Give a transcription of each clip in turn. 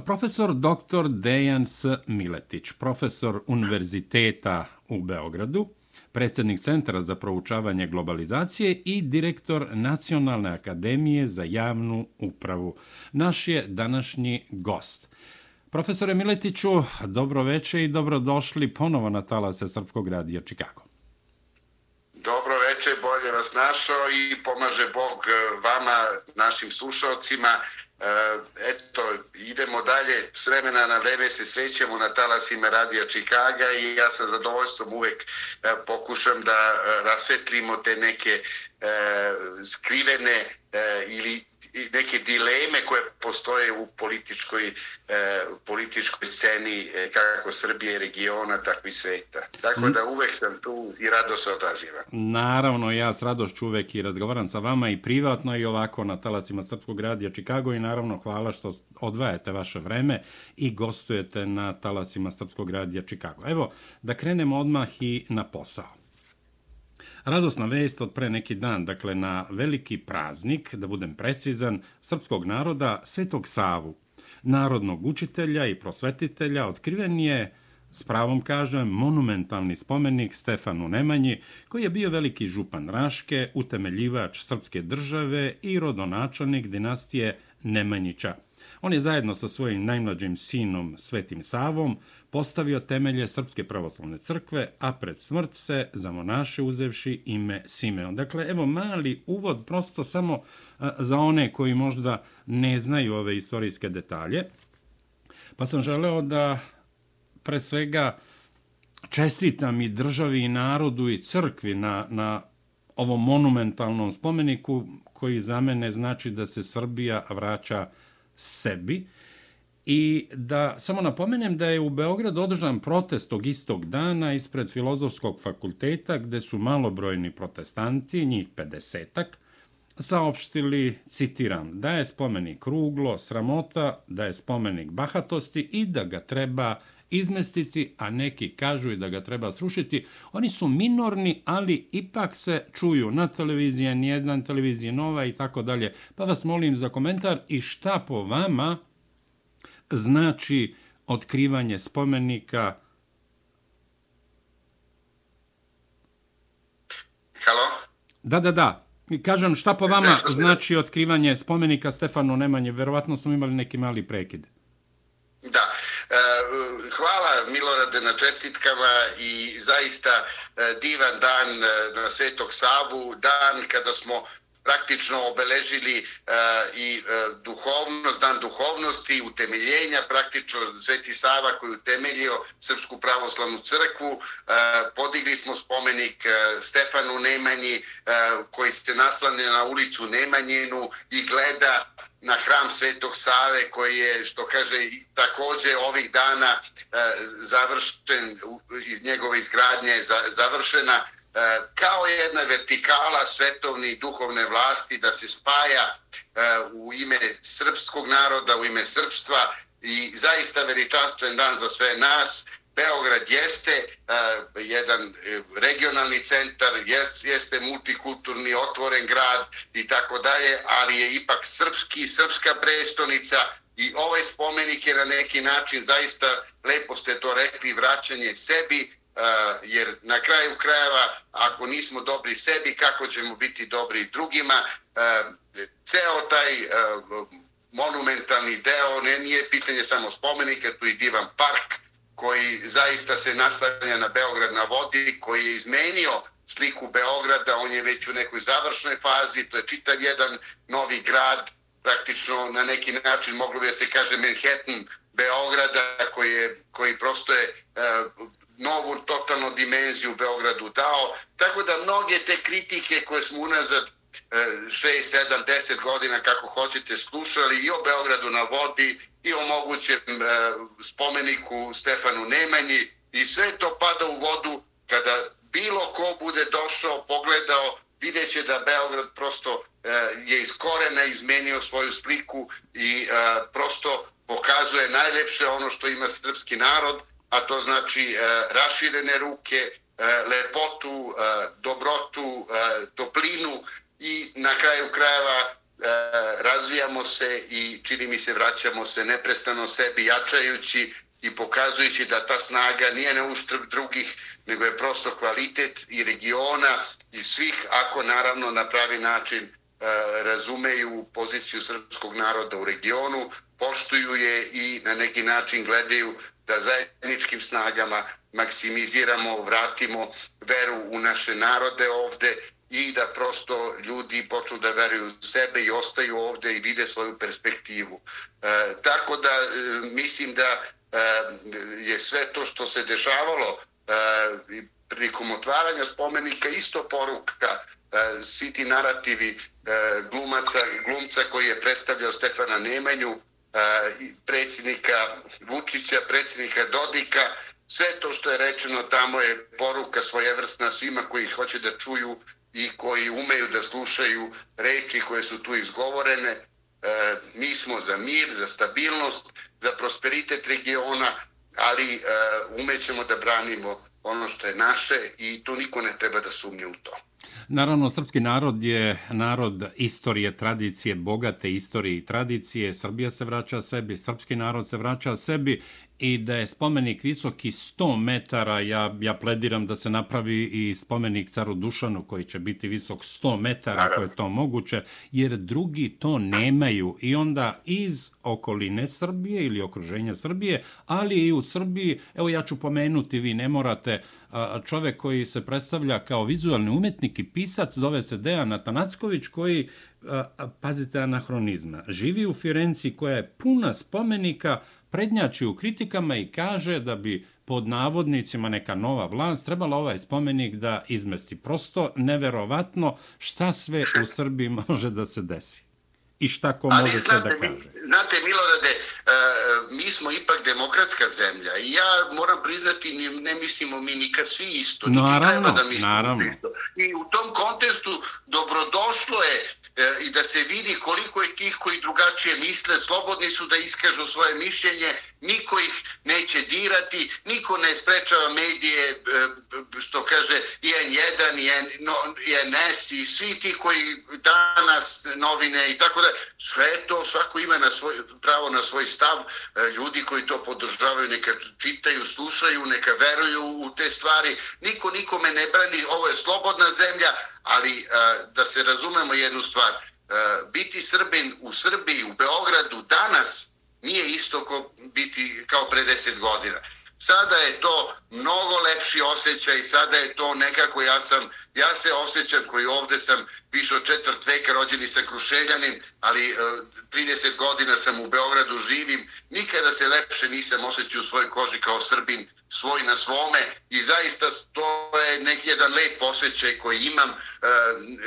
Profesor dr. Dejan S. Miletić, profesor Univerziteta u Beogradu, predsjednik Centra za proučavanje globalizacije i direktor Nacionalne akademije za javnu upravu. Naš je današnji gost. Profesore Miletiću, dobro veče i dobrodošli ponovo na talase Srpskog radija Čikago. Dobro veče, bolje vas našao i pomaže Bog e, vama, našim slušalcima. E, eto, idemo dalje, s vremena na vreme se srećemo na talasima Radija Čikaga i ja sa zadovoljstvom uvek e, pokušam da rasvetlimo te neke skrivene ili neke dileme koje postoje u političkoj, e, političkoj sceni e, kako Srbije, regiona, tako i sveta. Tako da uvek sam tu i rado se odazivam. Naravno, ja s radošću uvek i razgovaram sa vama i privatno i ovako na talacima Srpskog radija Čikago i naravno hvala što odvajate vaše vreme i gostujete na talacima Srpskog radija Čikago. Evo, da krenemo odmah i na posao. Radosna vest od pre neki dan, dakle na veliki praznik, da budem precizan, srpskog naroda Svetog Savu, narodnog učitelja i prosvetitelja, otkriven je, s pravom kažem, monumentalni spomenik Stefanu Nemanji, koji je bio veliki župan Raške, utemeljivač srpske države i rodonačelnik dinastije Nemanjića. On je zajedno sa svojim najmlađim sinom Svetim Savom postavio temelje Srpske pravoslavne crkve, a pred smrt se za monaše uzevši ime Simeon. Dakle, evo mali uvod prosto samo za one koji možda ne znaju ove istorijske detalje. Pa sam želeo da pre svega čestitam i državi i narodu i crkvi na, na ovom monumentalnom spomeniku koji za mene znači da se Srbija vraća sebi. I da samo napomenem da je u Beogradu održan protest tog istog dana ispred Filozofskog fakulteta gde su malobrojni protestanti, njih 50-ak, saopštili, citiram, da je spomenik ruglo, sramota, da je spomenik bahatosti i da ga treba izmestiti, a neki kažu i da ga treba srušiti. Oni su minorni, ali ipak se čuju na televiziji, nijedan televizije nova i tako dalje. Pa vas molim za komentar i šta po vama znači otkrivanje spomenika Halo? Da, da, da. Kažem, šta po vama znači otkrivanje spomenika Stefanu Nemanje? Verovatno smo imali neki mali prekid. Da. E, hvala Milorade na čestitkama i zaista e, divan dan e, na Svetog Savu, dan kada smo praktično obeležili uh, i uh, duhovnost, dan duhovnosti, utemeljenja, praktično Sveti Sava koji utemeljio Srpsku pravoslavnu crkvu, uh, podigli smo spomenik Stefanu Nemanji koji se naslane na ulicu Nemanjenu i gleda na hram Svetog Save koji je, što kaže, takođe ovih dana završen, iz njegove izgradnje završena, E, kao jedna vertikala svetovne i duhovne vlasti da se spaja e, u ime srpskog naroda, u ime srpstva i zaista veličanstven dan za sve nas. Beograd jeste uh, jedan regionalni centar, jeste multikulturni, otvoren grad i tako dalje, ali je ipak srpski, srpska prestonica i ovaj spomenik je na neki način zaista, lepo ste to rekli, vraćanje sebi, E, jer na kraju krajeva ako nismo dobri sebi kako ćemo biti dobri drugima? E, ceo taj e, monumentalni deo ne nije pitanje samo spomenika tu i divan park koji zaista se nastavlja na Beograd na vodi koji je izmenio sliku Beograda on je već u nekoj završnoj fazi to je čitav jedan novi grad praktično na neki način moglo bi da se kaže Manhattan Beograda koji, je, koji prosto je novu totalnu dimenziju Beogradu dao. Tako da mnoge te kritike koje smo unazad 6, 7, 10 godina kako hoćete slušali i o Beogradu na vodi i o mogućem e, spomeniku Stefanu Nemanji i sve to pada u vodu kada bilo ko bude došao, pogledao, vidjet će da Beograd prosto e, je iz korena izmenio svoju sliku i e, prosto pokazuje najlepše ono što ima srpski narod, a to znači e, raširene ruke, e, lepotu, e, dobrotu, e, toplinu i na kraju krajeva e, razvijamo se i čini mi se vraćamo se neprestano sebi jačajući i pokazujući da ta snaga nije na uštrb drugih, nego je prosto kvalitet i regiona i svih, ako naravno na pravi način e, razumeju poziciju srpskog naroda u regionu, poštuju je i na neki način gledaju da zajedničkim snagama maksimiziramo, vratimo veru u naše narode ovde i da prosto ljudi počnu da veruju u sebe i ostaju ovde i vide svoju perspektivu. E, tako da e, mislim da e, je sve to što se dešavalo e, prilikom otvaranja spomenika isto poruka e, svi ti narativi e, glumaca, glumca koji je predstavljao Stefana Nemanju, E, predsjednika Vučića, predsjednika Dodika, sve to što je rečeno tamo je poruka svojevrsna svima koji hoće da čuju i koji umeju da slušaju reči koje su tu izgovorene. E, mi smo za mir, za stabilnost, za prosperitet regiona, ali e, umećemo da branimo ono što je naše i tu niko ne treba da sumnje u to. Naravno, srpski narod je narod istorije, tradicije, bogate istorije i tradicije. Srbija se vraća sebi, srpski narod se vraća sebi i da je spomenik visoki 100 metara, ja, ja plediram da se napravi i spomenik caru Dušanu koji će biti visok 100 metara, ako je to moguće, jer drugi to nemaju. I onda iz okoline Srbije ili okruženja Srbije, ali i u Srbiji, evo ja ću pomenuti, vi ne morate, čovek koji se predstavlja kao vizualni umetnik i pisac, zove se Dejan Atanacković, koji, pazite anahronizma, živi u Firenci koja je puna spomenika, prednjači u kritikama i kaže da bi pod navodnicima neka nova vlast trebala ovaj spomenik da izmesti. Prosto neverovatno šta sve u Srbiji može da se desi. I šta ko može sve da kaže. Znate, Milorade, uh, mi smo ipak demokratska zemlja i ja moram priznati, ne mislimo mi nikad svi isto. Naravno, da naravno. Isto. I u tom kontestu dobrodošlo je E, i da se vidi koliko je tih koji drugačije misle, slobodni su da iskažu svoje mišljenje, niko ih neće dirati, niko ne sprečava medije, e, što kaže N1 i, N, no, i svi ti koji danas novine i tako da, sve to, svako ima na svoj, pravo na svoj stav, e, ljudi koji to podržavaju, neka čitaju, slušaju, neka veruju u te stvari, niko nikome ne brani, ovo je slobodna zemlja, ali eh, da se razumemo jednu stvar, eh, biti Srbin u Srbiji, u Beogradu danas nije isto ko biti kao pre deset godina. Sada je to mnogo lepši osjećaj, sada je to nekako, ja sam, ja se osjećam koji ovde sam više od četvrt veka, rođeni sa krušeljanin, ali e, 30 godina sam u Beogradu živim, nikada se lepše nisam osjećao u svojoj koži kao Srbin, svoj na svome. I zaista to je neki jedan lep osjećaj koji imam, e,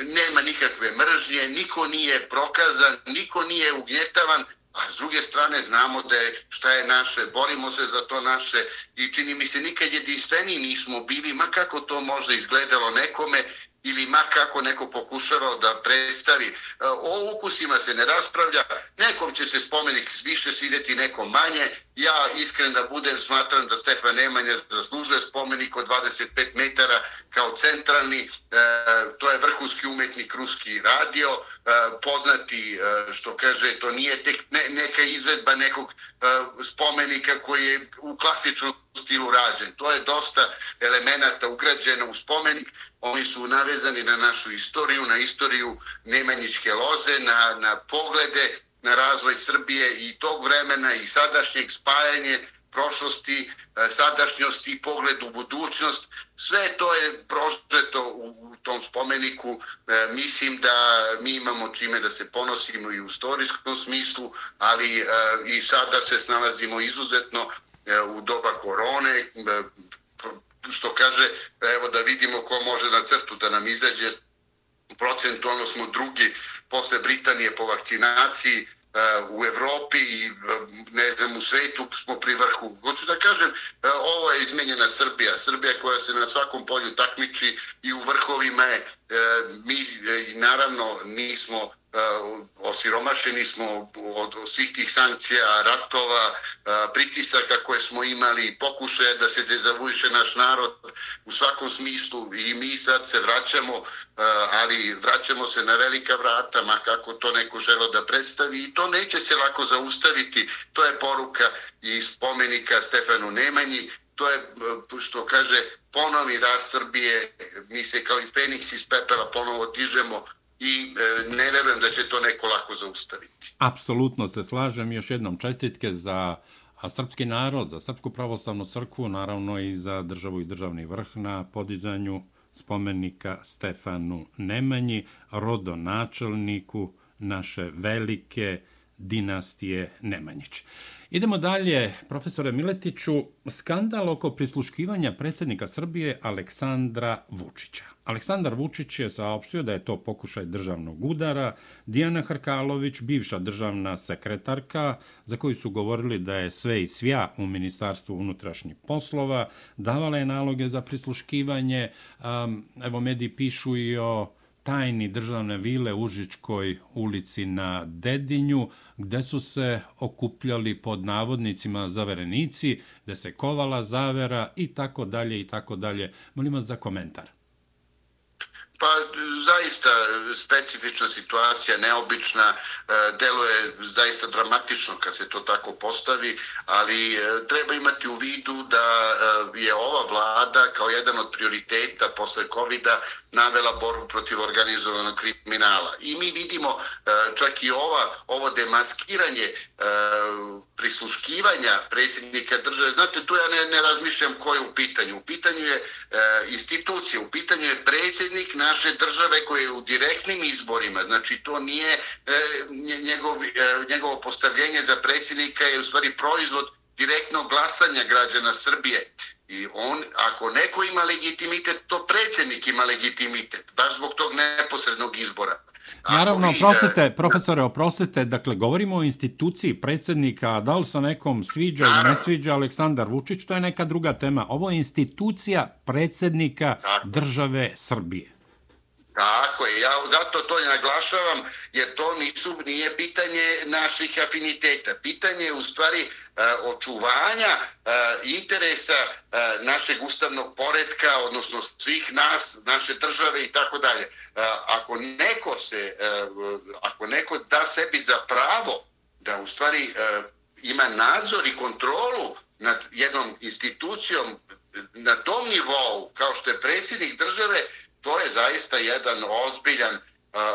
nema nikakve mržnje, niko nije prokazan, niko nije ugnjetavan, a s druge strane znamo da je šta je naše, borimo se za to naše i čini mi se nikad jedinstveni nismo bili, ma kako to možda izgledalo nekome, ili ma kako neko pokušavao da predstavi. E, o ukusima se ne raspravlja, nekom će se spomenik više svideti, nekom manje. Ja iskren da budem, smatram da Stefan Nemanja zaslužuje spomenik od 25 metara kao centralni. E, to je vrhunski umetnik ruski radio, e, poznati, što kaže, to nije tek neka izvedba nekog spomenika koji je u klasičnom stilu rađen. To je dosta elemenata ugrađeno u spomenik. Oni su navezani na našu istoriju, na istoriju Nemanjičke loze, na, na poglede na razvoj Srbije i tog vremena i sadašnjeg spajanje prošlosti, e, sadašnjosti i pogled u budućnost. Sve to je prožeto u tom spomeniku. E, mislim da mi imamo čime da se ponosimo i u istorijskom smislu, ali e, i sada se snalazimo izuzetno E, u doba korone, e, što kaže, pa evo da vidimo ko može na crtu da nam izađe, procentualno smo drugi posle Britanije po vakcinaciji, e, u Evropi i ne znam u svetu smo pri vrhu. Hoću da kažem, ovo je izmenjena Srbija. Srbija koja se na svakom polju takmiči i u vrhovima je. Mi naravno nismo osiromašeni smo od svih tih sankcija, ratova, pritisaka koje smo imali, pokušaja da se dezavuiše naš narod. U svakom smislu i mi sad se vraćamo, ali vraćamo se na velika vrata, ma kako to neko želo da predstavi. I to neće se lako zaustaviti. To je poruka i spomenika Stefanu Nemanji, to je e, što kaže ponovni rast Srbije, mi se kao i Feniks iz pepela ponovo dižemo i e, ne verujem da će to neko lako zaustaviti. Apsolutno se slažem. Još jednom čestitke za srpski narod, za Srpsku pravoslavnu crkvu, naravno i za državu i državni vrh na podizanju spomenika Stefanu Nemanji, rodonačelniku naše velike dinastije Nemanjić. Idemo dalje, profesore Miletiću, skandal oko prisluškivanja predsjednika Srbije Aleksandra Vučića. Aleksandar Vučić je saopštio da je to pokušaj državnog udara. Dijana Hrkalović, bivša državna sekretarka, za koju su govorili da je sve i svja u Ministarstvu unutrašnjih poslova, davala je naloge za prisluškivanje. Evo, mediji pišu i o tajni državne vile u Užičkoj ulici na Dedinju, gde su se okupljali pod navodnicima zaverenici, gde se kovala zavera i tako dalje i tako dalje. Molim vas za komentar. Pa zaista specifična situacija, neobična, e, deluje zaista dramatično kad se to tako postavi, ali e, treba imati u vidu da e, je ova vlada kao jedan od prioriteta posle covid navela borbu protiv organizovanog kriminala. I mi vidimo e, čak i ova, ovo demaskiranje e, prisluškivanja predsjednika države. Znate, tu ja ne, ne razmišljam ko je u pitanju. U pitanju je e, institucija, u pitanju je predsjednik naše države koji je u direktnim izborima, znači to nije njegov, njegovo postavljenje za predsjednika je u stvari proizvod direktnog glasanja građana Srbije. I on, ako neko ima legitimitet, to predsjednik ima legitimitet, baš zbog tog neposrednog izbora. Naravno, oprostite, profesore, oprostite, dakle, govorimo o instituciji predsjednika, da li sa nekom sviđa ili ne sviđa Aleksandar Vučić, to je neka druga tema. Ovo je institucija predsjednika države Srbije. Tako je, ja zato to naglašavam, jer to nisu, nije pitanje naših afiniteta. Pitanje je u stvari E, očuvanja e, interesa e, našeg ustavnog poredka, odnosno svih nas, naše države i tako dalje. Ako neko se, ako neko da sebi za pravo da u stvari ima nadzor i kontrolu nad jednom institucijom na tom nivou, kao što je predsjednik države, to je zaista jedan ozbiljan,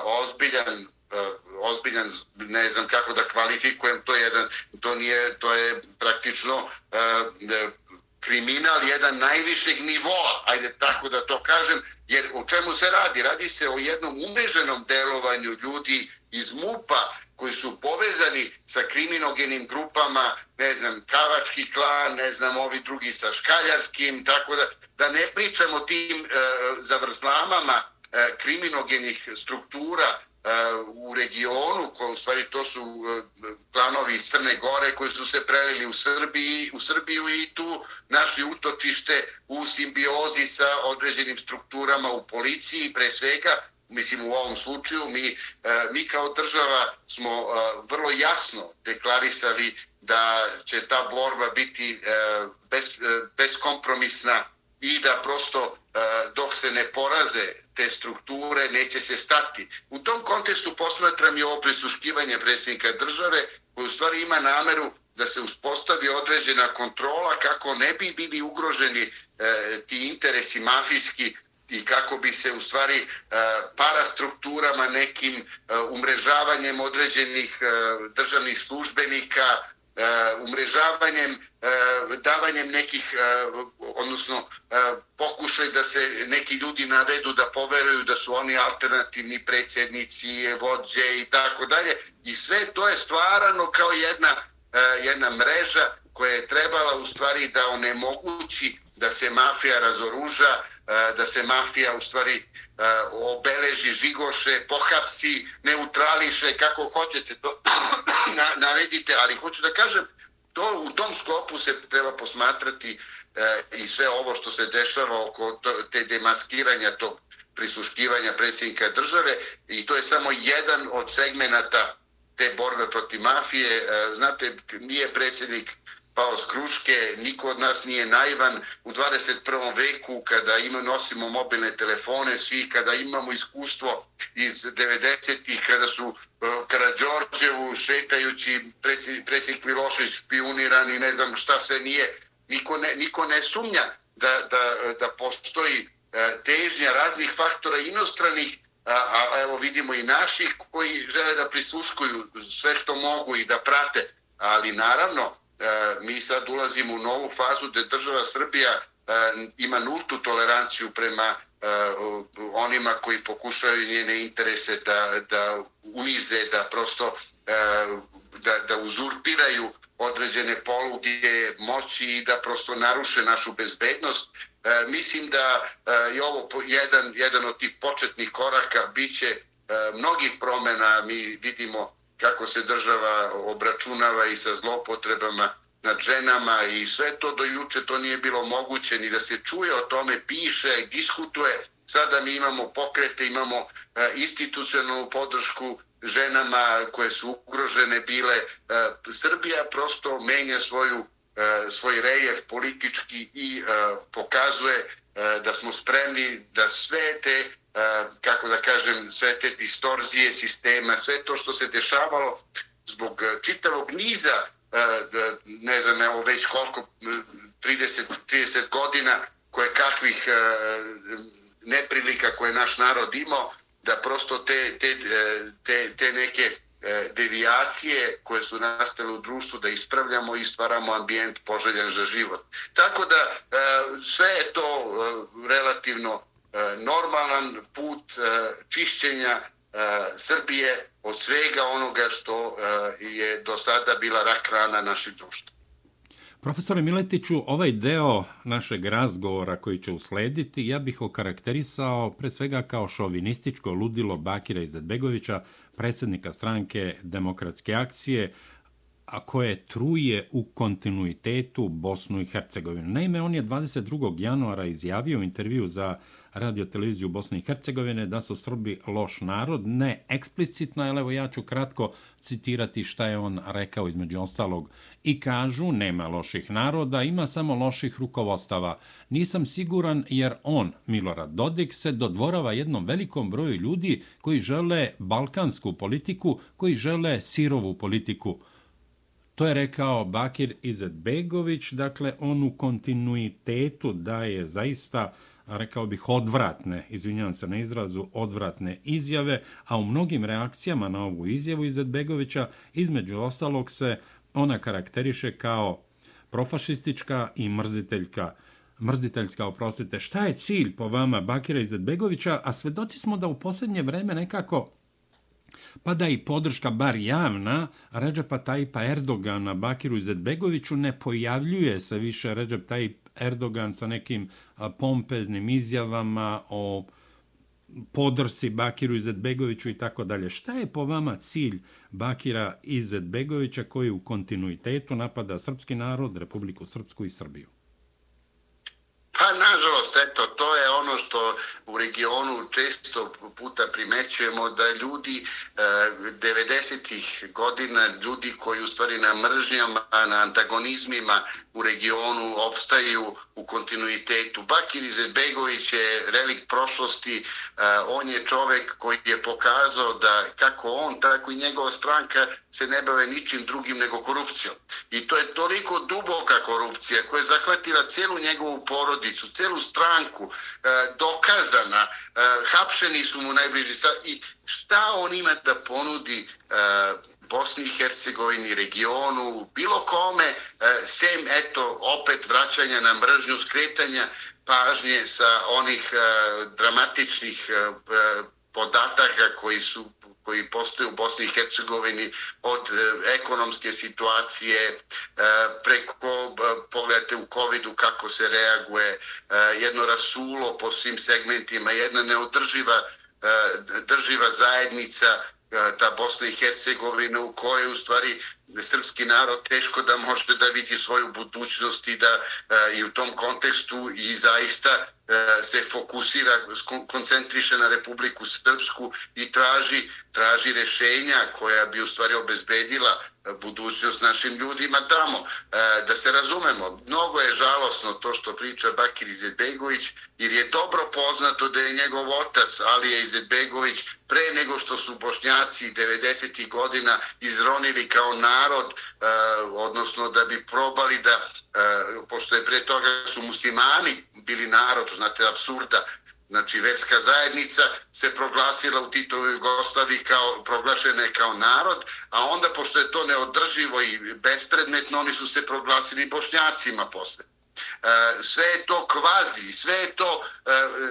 ozbiljan Eh, ozbiljan, ne znam kako da kvalifikujem, to je jedan, to nije, to je praktično uh, kriminal jedan najvišeg nivoa, ajde tako da to kažem, jer o čemu se radi? Radi se o jednom umreženom delovanju ljudi iz MUPA koji su povezani sa kriminogenim grupama, ne znam, Kavački klan, ne znam, ovi drugi sa Škaljarskim, tako da, da ne pričamo tim eh, e, zavrzlamama e, kriminogenih struktura E, u regionu, koji u stvari to su e, klanovi iz Crne Gore koji su se prelili u Srbiji, u Srbiju i tu našli utočište u simbiozi sa određenim strukturama u policiji, pre svega, mislim u ovom slučaju mi, e, mi kao država smo vrlo jasno deklarisali da će ta borba biti bez, beskompromisna i da prosto dok se ne poraze te strukture neće se stati. U tom kontekstu posmatram i ovo prisuškivanje predsjednika države koji u stvari ima nameru da se uspostavi određena kontrola kako ne bi bili ugroženi e, ti interesi mafijski i kako bi se u stvari e, parastrukturama nekim e, umrežavanjem određenih e, državnih službenika, E, umrežavanjem, e, davanjem nekih, e, odnosno pokušaj da se neki ljudi navedu da poveruju da su oni alternativni predsjednici, vođe i tako dalje. I sve to je stvarano kao jedna, jedna mreža koja je trebala u stvari da onemogući da se mafija razoruža, E, da se mafija u stvari e, obeleži, žigoše, pohapsi, neutrališe, kako hoćete to navedite, ali hoću da kažem, to u tom sklopu se treba posmatrati e, i sve ovo što se dešava oko te demaskiranja tog prisuškivanja predsjednika države i to je samo jedan od segmenata te borbe protiv mafije. Znate, nije predsjednik pao s kruške, niko od nas nije naivan u 21. veku kada ima, nosimo mobilne telefone, svi kada imamo iskustvo iz 90-ih kada su e, uh, Karadžorđevu šetajući predsjednik, Milošević pioniran i ne znam šta sve nije, niko ne, niko ne sumnja da, da, da postoji uh, težnja raznih faktora inostranih A, a evo vidimo i naših koji žele da prisuškuju sve što mogu i da prate, ali naravno E, mi sad ulazimo u novu fazu gde država Srbija e, ima nultu toleranciju prema e, onima koji pokušaju njene interese da, da unize, da prosto da, da uzurpiraju određene poluge moći i da prosto naruše našu bezbednost. E, mislim da je ovo jedan, jedan od tih početnih koraka biće e, mnogih promjena. Mi vidimo kako se država obračunava i sa zlopotrebama nad ženama i sve to do juče to nije bilo moguće ni da se čuje o tome, piše, diskutuje. Sada mi imamo pokrete, imamo e, institucionalnu podršku ženama koje su ugrožene bile. E, Srbija prosto menja svoju, e, svoj rejer politički i pokazuje E, da smo spremni da sve te e, kako da kažem, sve te distorzije sistema, sve to što se dešavalo zbog e, čitavog niza, ne znam, evo već koliko, 30, 30 godina, koje kakvih neprilika koje naš narod imao, da prosto te, te, te, te neke E, devijacije koje su nastale u društvu da ispravljamo i stvaramo ambijent poželjen za život. Tako da e, sve je to e, relativno normalan put čišćenja Srbije od svega onoga što je do sada bila rak rana naših društva. Profesore Miletiću, ovaj deo našeg razgovora koji će uslediti, ja bih okarakterisao pre svega kao šovinističko ludilo Bakira Izetbegovića, predsjednika stranke Demokratske akcije, a koje truje u kontinuitetu Bosnu i Hercegovinu. Naime, on je 22. januara izjavio u intervju za uh, televiziju Bosne i Hercegovine da su Srbi loš narod, ne eksplicitno, ali evo ja ću kratko citirati šta je on rekao između ostalog. I kažu, nema loših naroda, ima samo loših rukovostava. Nisam siguran jer on, Milorad Dodik, se dodvorava jednom velikom broju ljudi koji žele balkansku politiku, koji žele sirovu politiku. To je rekao Bakir Izetbegović, dakle on u kontinuitetu daje zaista rekao bih, odvratne, izvinjavam se na izrazu, odvratne izjave, a u mnogim reakcijama na ovu izjavu Izetbegovića, između ostalog se ona karakteriše kao profašistička i mrziteljka, mrziteljska, oprostite. Šta je cilj po vama Bakira Izetbegovića, a svedoci smo da u posljednje vreme nekako pa da i podrška bar javna Ređepa Tajipa Erdogana Bakiru Izetbegoviću ne pojavljuje se više Ređep Tajip Erdogan sa nekim pompeznim izjavama o podrsi Bakiru Izetbegoviću i tako dalje. Šta je po vama cilj Bakira Izetbegovića koji u kontinuitetu napada srpski narod, Republiku Srpsku i Srbiju? Pa, nažalost, eto, to je ono što u regionu često puta primećujemo da ljudi eh, 90-ih godina, ljudi koji u stvari na mržnjama, na antagonizmima u regionu opstaju u kontinuitetu. Bakir Izetbegović je relik prošlosti, eh, on je čovek koji je pokazao da kako on, tako i njegova stranka se ne bave ničim drugim nego korupcijom. I to je toliko duboka korupcija koja je zahvatila cijelu njegovu porodicu, cijelu stranku, E, dokazana, e, hapšeni su mu najbliži. I šta on ima da ponudi e, Bosni i Hercegovini, regionu, bilo kome, sem, eto, opet vraćanja na mržnju, skretanja pažnje sa onih dramatičnih podataka koji su koji postoje u Bosni i Hercegovini od e, ekonomske situacije e, preko e, pogledajte u covidu kako se reaguje jedno rasulo po svim segmentima jedna neodrživa drživa zajednica ta Bosna i Hercegovina u kojoj u stvari srpski narod teško da može da vidi svoju budućnost i da i u tom kontekstu i zaista se fokusira, koncentriše na Republiku Srpsku i traži, traži rešenja koja bi u stvari obezbedila e, budućnost našim ljudima tamo. E, da se razumemo, mnogo je žalosno to što priča Bakir Izetbegović, jer je dobro poznato da je njegov otac Alija Izetbegović pre nego što su bošnjaci 90. godina izronili kao narod, e, odnosno da bi probali da, pošto je pre toga su muslimani bili narod, znate, absurda, znači verska zajednica se proglasila u Titovoj Jugoslavi kao proglašene kao narod, a onda pošto je to neodrživo i bespredmetno, oni su se proglasili bošnjacima posle. E, sve je to kvazi, sve je to e,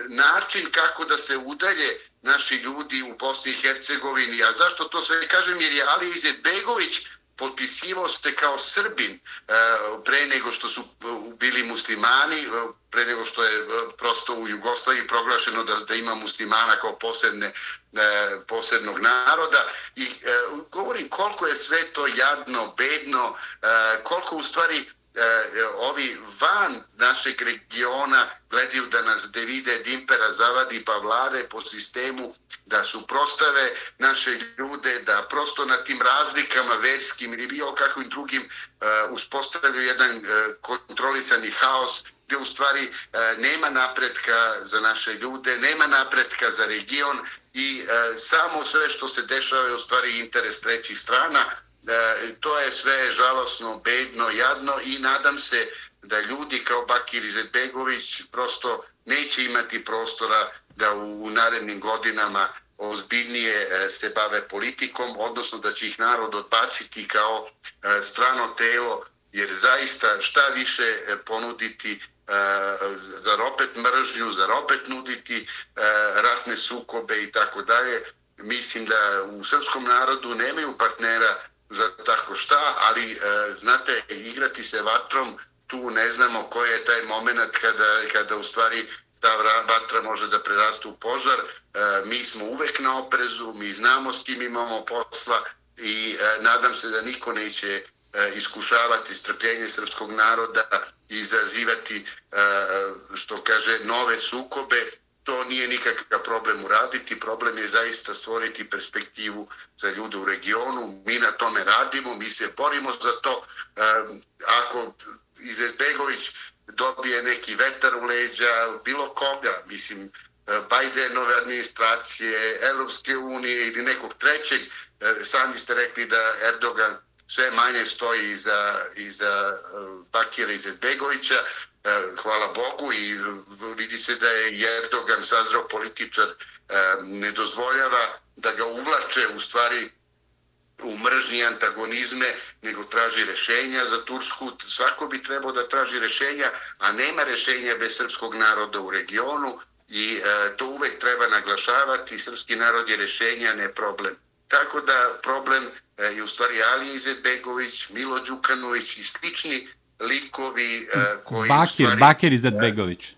način kako da se udalje naši ljudi u Bosni i Hercegovini. A zašto to sve kažem? Jer je Ali Izetbegović potpisivao se kao Srbin e, pre nego što su bili muslimani, pre nego što je e, prosto u Jugoslaviji proglašeno da, da ima muslimana kao posebne, e, posebnog naroda. I e, govorim koliko je sve to jadno, bedno, koliko u stvari E, e, ovi van našeg regiona gledaju da nas de vide dimpera zavadi pa vlade po sistemu da su prostave naše ljude, da prosto na tim razlikama verskim ili bio kakvim drugim e, uspostavljaju jedan kontrolisani haos gdje u stvari nema napretka za naše ljude, nema napretka za region i samo sve što se dešava je u stvari interes trećih strana, E, to je sve žalosno, bedno, jadno i nadam se da ljudi kao Bakir Izetbegović prosto neće imati prostora da u narednim godinama ozbiljnije e, se bave politikom, odnosno da će ih narod odbaciti kao e, strano telo, jer zaista šta više e, ponuditi zar opet mržnju, zar opet nuditi ratne sukobe i tako dalje. Mislim da u srpskom narodu nemaju partnera za tako šta, ali e, znate, igrati se vatrom, tu ne znamo koji je taj moment kada, kada u stvari ta vatra može da preraste u požar. E, mi smo uvek na oprezu, mi znamo s kim imamo posla i e, nadam se da niko neće e, iskušavati strpljenje srpskog naroda i izazivati, e, e što kaže, nove sukobe to nije nikakav problem uraditi, problem je zaista stvoriti perspektivu za ljude u regionu. Mi na tome radimo, mi se borimo za to. Ako Izetbegović dobije neki vetar u leđa, bilo koga, mislim, Bajdenove administracije, Evropske unije ili nekog trećeg, sami ste rekli da Erdogan sve manje stoji iza, iza Bakira Izetbegovića, E, hvala Bogu i e, vidi se da je Erdogan sazrao političar e, ne dozvoljava da ga uvlače u stvari u mržnji antagonizme, nego traži rešenja za Tursku. Svako bi trebao da traži rešenja, a nema rešenja bez srpskog naroda u regionu i e, to uvek treba naglašavati. Srpski narod je rešenja, ne problem. Tako da problem e, je u stvari Alija Izetbegović, Milo Đukanović i slični likovi uh, koji... Bakir, stvari, Bakir Izetbegović.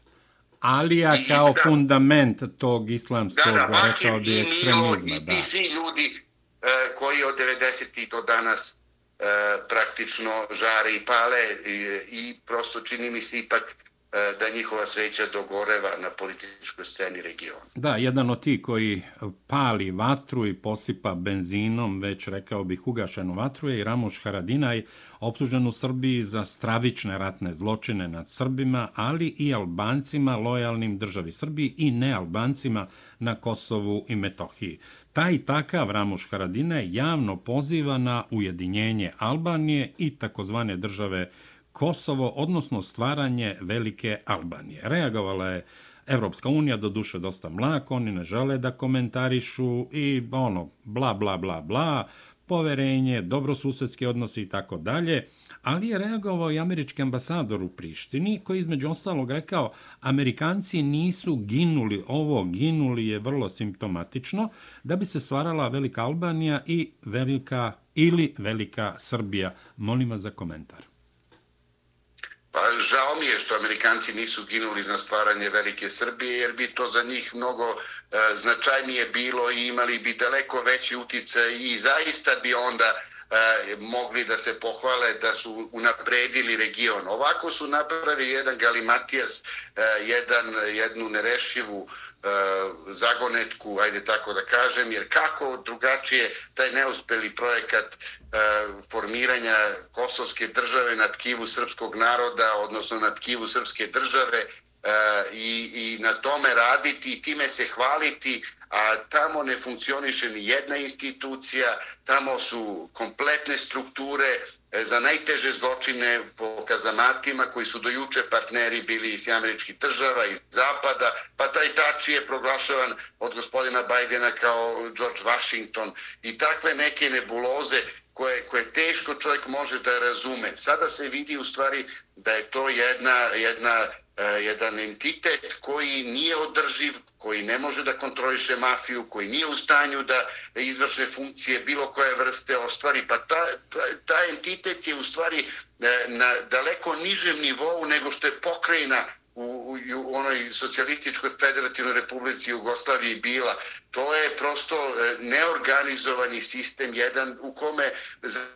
Alija i, kao da, fundament tog islamskog, da, da, rekao bi, ekstremizma. Da. I svi ljudi uh, koji od 90. do danas uh, praktično žare i pale i, i prosto čini mi se ipak E, E, da njihova sveća dogoreva na političkoj sceni regiona. Da, jedan od ti koji pali vatru i posipa benzinom, već rekao bih ugašenu vatru, je i Ramuš Haradinaj, optužen u Srbiji za stravične ratne zločine nad Srbima, ali i Albancima lojalnim državi Srbiji i nealbancima na Kosovu i Metohiji. Taj takav Ramuš Haradinaj javno poziva na ujedinjenje Albanije i takozvane države Srbije Kosovo, odnosno stvaranje Velike Albanije. Reagovala je Evropska unija, do duše dosta mlako, oni ne žele da komentarišu i ono, bla, bla, bla, bla, poverenje, dobrosusedski odnosi i tako dalje, ali je reagovao i američki ambasador u Prištini, koji između ostalog rekao, Amerikanci nisu ginuli, ovo ginuli je vrlo simptomatično, da bi se stvarala Velika Albanija i Velika ili Velika Srbija. Molim vas za komentar. Pa žao mi je što Amerikanci nisu ginuli za stvaranje Velike Srbije, jer bi to za njih mnogo e, značajnije bilo i imali bi daleko veći utjecaj i zaista bi onda e, mogli da se pohvale da su unapredili region. Ovako su napravili jedan Galimatijas, e, jedan, jednu nerešivu E, zagonetku, ajde tako da kažem, jer kako drugačije taj neuspeli projekat e, formiranja kosovske države na tkivu srpskog naroda, odnosno na tkivu srpske države, e, i, i na tome raditi i time se hvaliti, a tamo ne funkcioniše ni jedna institucija, tamo su kompletne strukture E, za najteže zločine po kazamatima koji su dojuče partneri bili iz američkih država, iz zapada, pa taj tači je proglašavan od gospodina Bajdena kao George Washington i takve neke nebuloze koje, koje teško čovjek može da razume. Sada se vidi u stvari da je to jedna, jedna E, jedan entitet koji nije održiv, koji ne može da kontroliše mafiju, koji nije u stanju da izvrše funkcije bilo koje vrste ostvari, pa ta, ta, ta entitet je u stvari e, na daleko nižem nivou nego što je pokrajina u, u, u onoj socijalističkoj federativnoj republici Jugoslaviji bila. To je prosto e, neorganizovani sistem, jedan u kome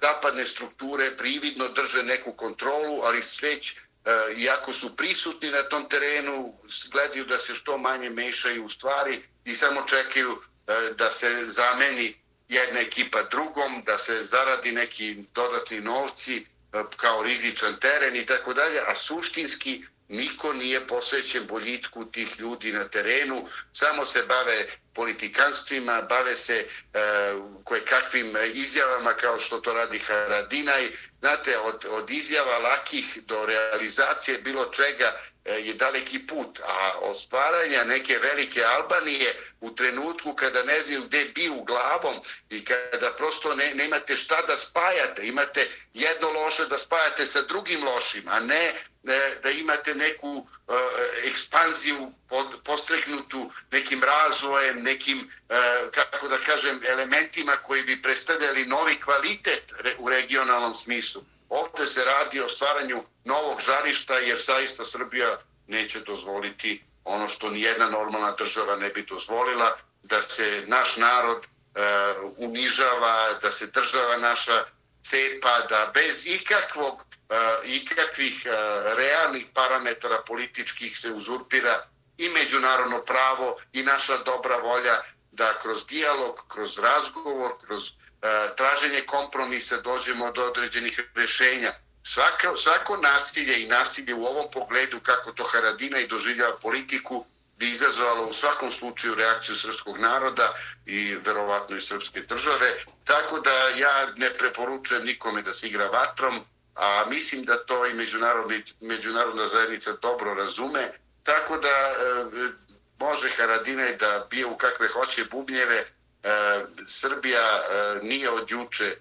zapadne strukture prividno drže neku kontrolu, ali sveć E, iako su prisutni na tom terenu, gledaju da se što manje mešaju u stvari i samo čekaju e, da se zameni jedna ekipa drugom, da se zaradi neki dodatni novci e, kao rizičan teren i tako dalje, a suštinski niko nije posvećen boljitku tih ljudi na terenu, samo se bave politikanstvima, bave se e, koje kakvim izjavama kao što to radi Haradinaj. Znate, od, od izjava lakih do realizacije bilo čega e, je daleki put, a od stvaranja neke velike Albanije u trenutku kada ne znaju gde bi u glavom i kada prosto ne, ne imate šta da spajate, imate jedno loše da spajate sa drugim lošim, a ne da imate neku e, ekspanziju pod, postreknutu nekim razvojem, nekim, e, kako da kažem, elementima koji bi predstavljali novi kvalitet re, u regionalnom smislu. Ovdje se radi o stvaranju novog žarišta jer zaista Srbija neće dozvoliti ono što ni jedna normalna država ne bi dozvolila, da se naš narod uh, unižava, da se država naša cepa, da bez ikakvog E, ikakvih e, realnih parametara političkih se uzurpira i međunarodno pravo i naša dobra volja da kroz dijalog, kroz razgovor, kroz e, traženje kompromisa dođemo do određenih rešenja. Svako, svako nasilje i nasilje u ovom pogledu, kako to Haradina i doživljava politiku, bi izazvalo u svakom slučaju reakciju srpskog naroda i verovatno i srpske države. Tako da ja ne preporučujem nikome da se igra vatrom, a mislim da to i međunarodna zajednica dobro razume, tako da e, može Haradine da bije u kakve hoće bubnjeve, e, Srbija e, nije od juče e,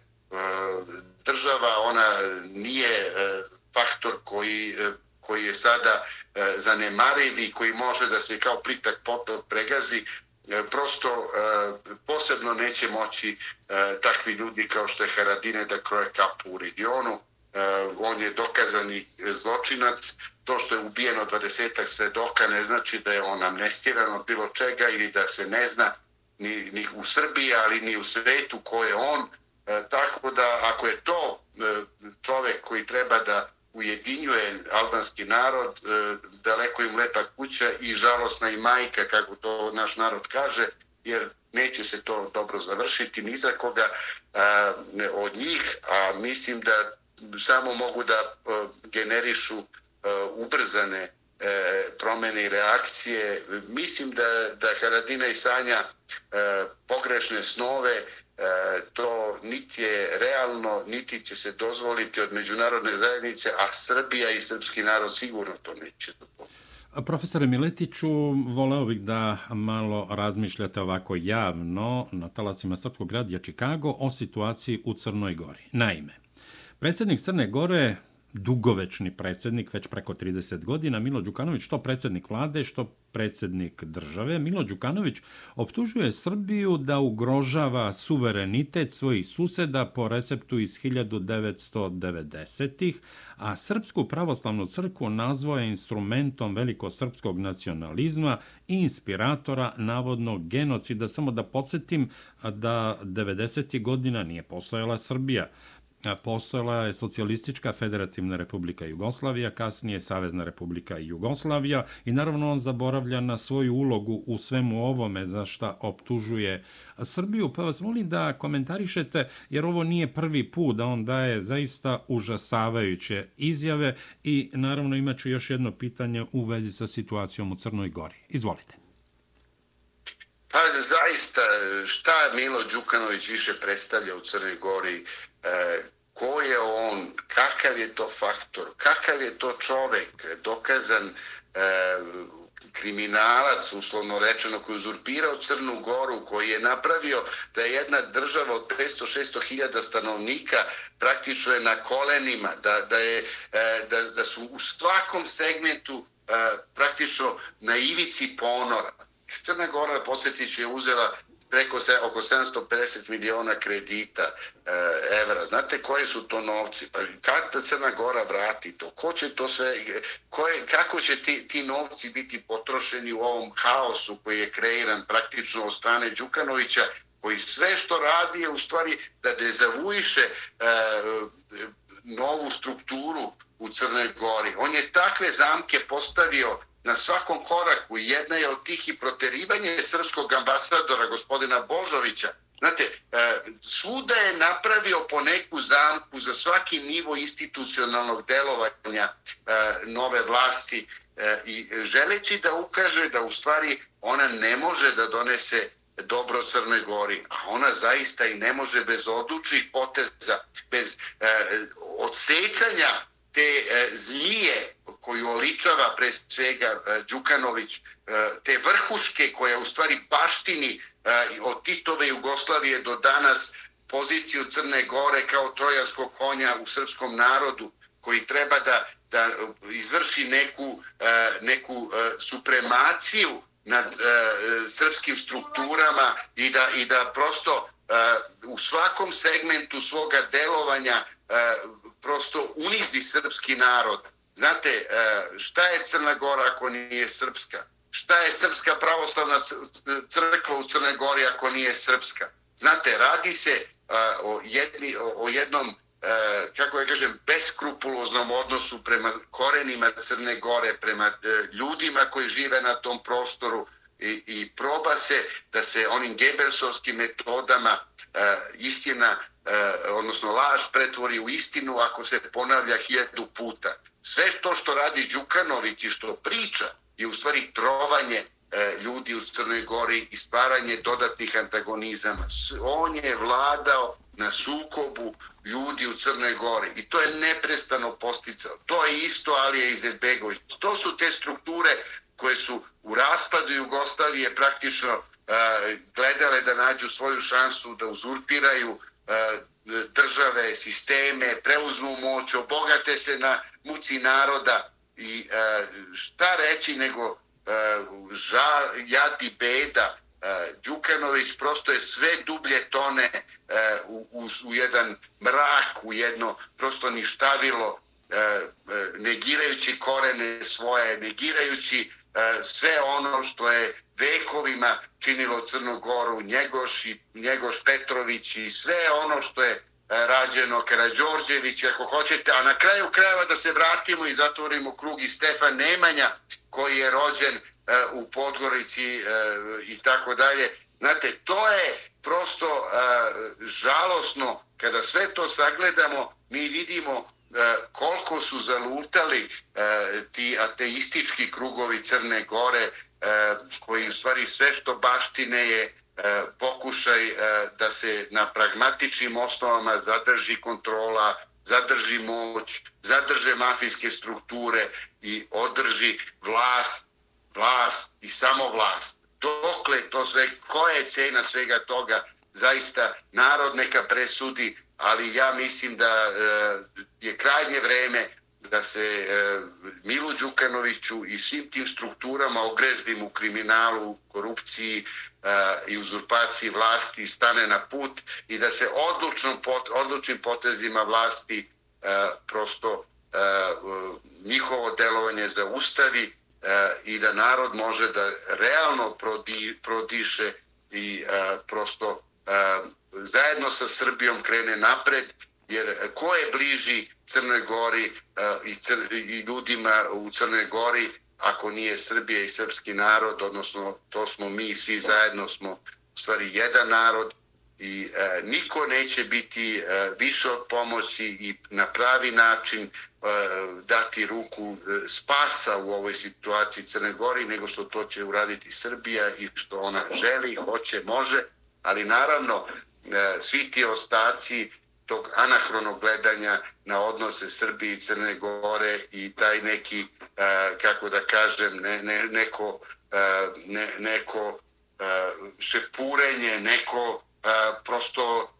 država, ona nije e, faktor koji, e, koji je sada e, zanemariv i koji može da se kao plitak potok pregazi, e, prosto e, posebno neće moći e, takvi ljudi kao što je Haradine da kroje kapu u regionu, E, on je dokazani zločinac. To što je ubijeno 20 svedoka ne znači da je on amnestiran od bilo čega ili da se ne zna ni, ni u Srbiji, ali ni u svetu ko je on. E, tako da ako je to e, čovek koji treba da ujedinjuje albanski narod, e, daleko im lepa kuća i žalosna i majka, kako to naš narod kaže, jer neće se to dobro završiti ni za koga e, od njih, a mislim da samo mogu da e, generišu e, ubrzane e, promene i reakcije. Mislim da, da Haradina i Sanja pogrešne snove to niti je realno, niti će se dozvoliti od međunarodne zajednice, a Srbija i srpski narod sigurno to neće dozvoliti. Profesore Miletiću, voleo bih da malo razmišljate ovako javno na talasima Srpskog radija Čikago o situaciji u Crnoj Gori. Naime, Predsjednik Crne Gore dugovečni predsjednik, već preko 30 godina, Milo Đukanović, što predsjednik vlade, što predsjednik države. Milo Đukanović optužuje Srbiju da ugrožava suverenitet svojih suseda po receptu iz 1990-ih, a Srpsku pravoslavnu crkvu nazvao je instrumentom velikosrpskog nacionalizma i inspiratora navodnog genocida. Samo da podsjetim da 90. godina nije postojala Srbija postojala je socijalistička federativna republika Jugoslavija, kasnije Savezna republika Jugoslavija i naravno on zaboravlja na svoju ulogu u svemu ovome za šta optužuje Srbiju. Pa vas molim da komentarišete, jer ovo nije prvi put da on daje zaista užasavajuće izjave i naravno imaću još jedno pitanje u vezi sa situacijom u Crnoj Gori. Izvolite. Pa zaista, šta Milo Đukanović više predstavlja u Crnoj Gori? E, Ko je on, kakav je to faktor, kakav je to čovek, dokazan e, kriminalac, uslovno rečeno, koji je uzurpirao Crnu Goru, koji je napravio da je jedna država od 500-600 hiljada stanovnika praktično je na kolenima, da, da, je, e, da, da su u svakom segmentu e, praktično na ivici ponora. Crna Gora, podsjetiću, je uzela preko se, oko 750 miliona kredita e, evra. Znate koji su to novci? Pa kada Crna Gora vrati to? Ko će to sve, koje, kako će ti, ti novci biti potrošeni u ovom haosu koji je kreiran praktično od strane Đukanovića, koji sve što radi je u stvari da dezavuiše e, novu strukturu u Crnoj Gori. On je takve zamke postavio na svakom koraku. Jedna je od tih i proterivanje srpskog ambasadora, gospodina Božovića. Znate, e, svuda je napravio po neku zamku za svaki nivo institucionalnog delovanja e, nove vlasti e, i želeći da ukaže da u stvari ona ne može da donese dobro Crnoj Gori, a ona zaista i ne može bez odlučnih poteza, bez odsecanja te zmije koju oličava pre svega e, Đukanović, e, te vrhuške koja u stvari baštini e, od Titove Jugoslavije do danas poziciju Crne Gore kao trojanskog konja u srpskom narodu koji treba da, da izvrši neku, neku supremaciju nad srpskim strukturama i da, i da prosto u svakom segmentu svoga delovanja prosto unizi srpski narod. Znate, e, šta je Crna Gora ako nije srpska? Šta je srpska pravoslavna crkva u Crnoj Gori ako nije srpska? Znate, radi se e, o, jedni, o jednom, e, kako ja kažem, beskrupuloznom odnosu prema korenima Crne Gore, prema ljudima koji žive na tom prostoru i, i proba se da se onim gebelsovskim metodama istina, e, odnosno laž pretvori u istinu ako se ponavlja hiljadu puta sve to što radi Đukanović i što priča je u stvari trovanje e, ljudi u Crnoj Gori i stvaranje dodatnih antagonizama. On je vladao na sukobu ljudi u Crnoj Gori i to je neprestano posticao. To je isto Alija Izetbegović. To su te strukture koje su u raspadu Jugoslavije praktično uh, gledale da nađu svoju šansu da uzurpiraju E, države, sisteme, preuzmu moć, obogate se na muci naroda i e, šta reći nego žal, ža, beda. Đukanović prosto je sve dublje tone u, u, u jedan mrak, u jedno prosto ništavilo negirajući korene svoje, negirajući sve ono što je vekovima činilo Crnu Goru, Njegoš, i, Njegoš Petrović i sve ono što je e, rađeno Karadžorđević, ako hoćete, a na kraju krajeva da se vratimo i zatvorimo krug i Stefan Nemanja, koji je rođen e, u Podgorici e, i tako dalje. Znate, to je prosto žalosno, kada sve to sagledamo, mi vidimo koliko su zalutali ti ateistički krugovi Crne Gore, E, koji u stvari sve što baštine je e, pokušaj e, da se na pragmatičnim osnovama zadrži kontrola, zadrži moć, zadrže mafijske strukture i održi vlast, vlast i samo vlast. Dokle to sve, koja je cena svega toga, zaista narod neka presudi, ali ja mislim da je krajnje vreme da se e, Milu Đukanoviću i svim tim strukturama ogrezlim u kriminalu, korupciji e, i uzurpaciji vlasti stane na put i da se odlučnom, odlučnim potezima vlasti e, prosto njihovo delovanje zaustavi i da narod može da realno prodiše i prosto zajedno sa Srbijom krene napred, jer ko je bliži Crnoj Gori eh, i, cr i ljudima u Crnoj Gori ako nije Srbija i srpski narod, odnosno to smo mi, svi zajedno smo u stvari jedan narod i e, niko neće biti e, više od pomoći i na pravi način e, dati ruku e, spasa u ovoj situaciji Crne Gori nego što to će uraditi Srbija i što ona želi, hoće, može, ali naravno e, svi ti ostaci tog anahronog gledanja na odnose Srbije i Crne Gore i taj neki, eh, kako da kažem, ne, ne, neko, eh, ne, neko eh, šepurenje, neko prosto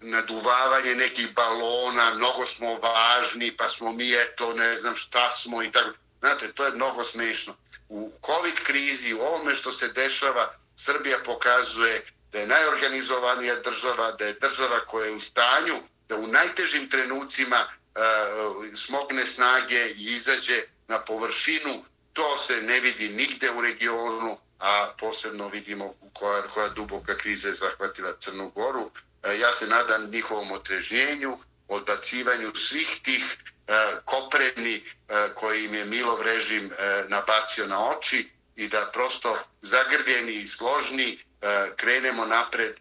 naduvavanje nekih balona, mnogo smo važni, pa smo mi eto, ne znam šta smo i tako. Znate, to je mnogo smešno. U COVID krizi, u ovome što se dešava, Srbija pokazuje da je najorganizovanija država, da je država koja je u stanju da u najtežim trenucima e, uh, smogne snage i izađe na površinu. To se ne vidi nigde u regionu, a posebno vidimo koja, koja duboka kriza je zahvatila Crnu Goru. Uh, ja se nadam njihovom otrežnjenju, odbacivanju svih tih uh, kopreni uh, koji im je Milov režim uh, nabacio na oči i da prosto zagrljeni i složni E, krenemo napred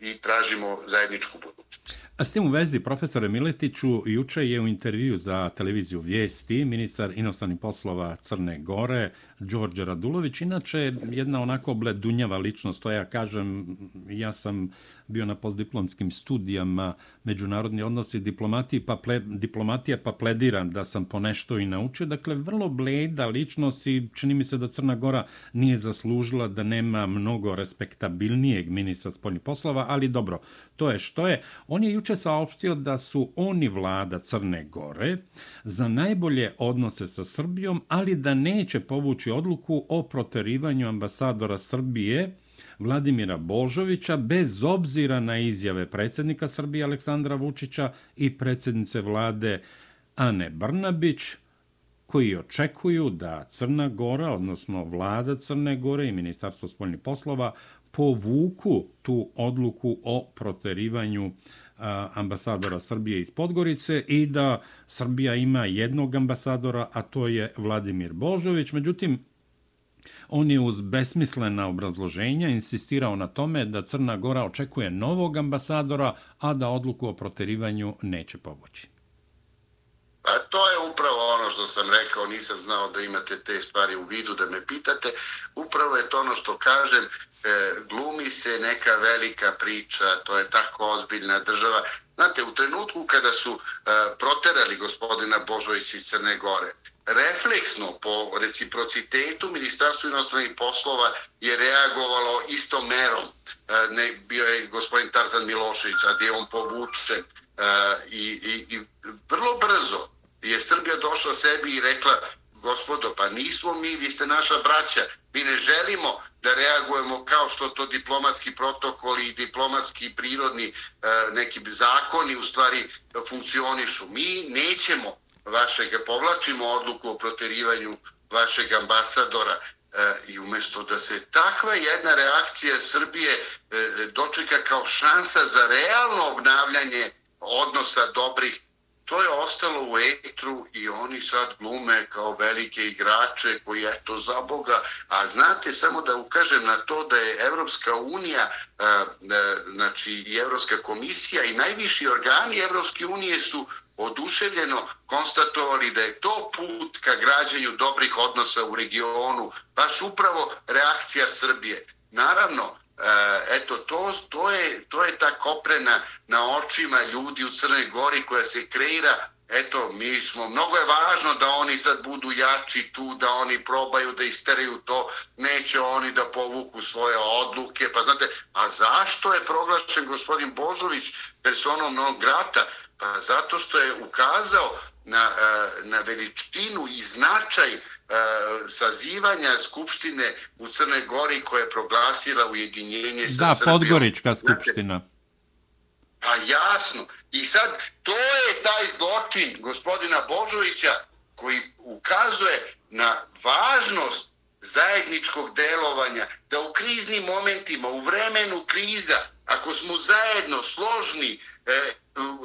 i tražimo zajedničku budućnost. A s tim u vezi, profesore Miletiću, juče je u intervju za televiziju Vijesti ministar inostranih poslova Crne Gore, Đorđe Radulović, inače jedna onako bledunjava ličnost, to ja kažem, ja sam bio na postdiplomskim studijama međunarodni odnosi diplomatije pa, ple, diplomatija, pa plediram da sam po nešto i naučio. Dakle, vrlo bleda ličnost i čini mi se da Crna Gora nije zaslužila da nema mnogo respektabilnijeg ministra spoljnih poslova, ali dobro, to je što je. On je juče saopštio da su oni vlada Crne Gore za najbolje odnose sa Srbijom, ali da neće povući odluku o proterivanju ambasadora Srbije Vladimira Božovića bez obzira na izjave predsjednika Srbije Aleksandra Vučića i predsjednice vlade Ane Brnabić, koji očekuju da Crna Gora, odnosno vlada Crne Gore i Ministarstvo spoljnih poslova, povuku tu odluku o proterivanju ambasadora Srbije iz Podgorice i da Srbija ima jednog ambasadora, a to je Vladimir Božović. Međutim, On je uz besmislena obrazloženja insistirao na tome da Crna Gora očekuje novog ambasadora, a da odluku o proterivanju neće povući. Pa to je upravo ono što sam rekao, nisam znao da imate te stvari u vidu da me pitate. Upravo je to ono što kažem, E, glumi se neka velika priča, to je tako ozbiljna država. Znate, u trenutku kada su e, proterali gospodina Božović iz Crne Gore, refleksno po reciprocitetu Ministarstvo inostranih poslova je reagovalo istom merom. E, ne, bio je gospodin Tarzan Milošević, a gdje je on povučen. I, i, I vrlo brzo je Srbija došla sebi i rekla gospodo, pa nismo mi, vi ste naša braća, mi ne želimo da reagujemo kao što to diplomatski protokoli i diplomatski prirodni e, neki zakoni u stvari funkcionišu. Mi nećemo vašeg, povlačimo odluku o proterivanju vašeg ambasadora e, i umjesto da se takva jedna reakcija Srbije e, dočeka kao šansa za realno obnavljanje odnosa dobrih, to je ostalo u etru i oni sad glume kao velike igrače koji je to za Boga. A znate, samo da ukažem na to da je Evropska unija, e, e, znači i Evropska komisija i najviši organi Evropske unije su oduševljeno konstatovali da je to put ka građenju dobrih odnosa u regionu, baš upravo reakcija Srbije. Naravno, E, eto, to, to, je, to je ta koprena na očima ljudi u Crnoj Gori koja se kreira. Eto, mi smo, mnogo je važno da oni sad budu jači tu, da oni probaju da isteraju to, neće oni da povuku svoje odluke, pa znate, a zašto je proglašen gospodin Božović personom non grata? Pa zato što je ukazao na, e, na veličinu i značaj sazivanja Skupštine u Crnoj Gori koja je proglasila ujedinjenje sa da, Srbijom. Da, Podgorička Skupština. Pa jasno. I sad, to je taj zločin gospodina Božovića koji ukazuje na važnost zajedničkog delovanja, da u kriznim momentima, u vremenu kriza, ako smo zajedno složni, e,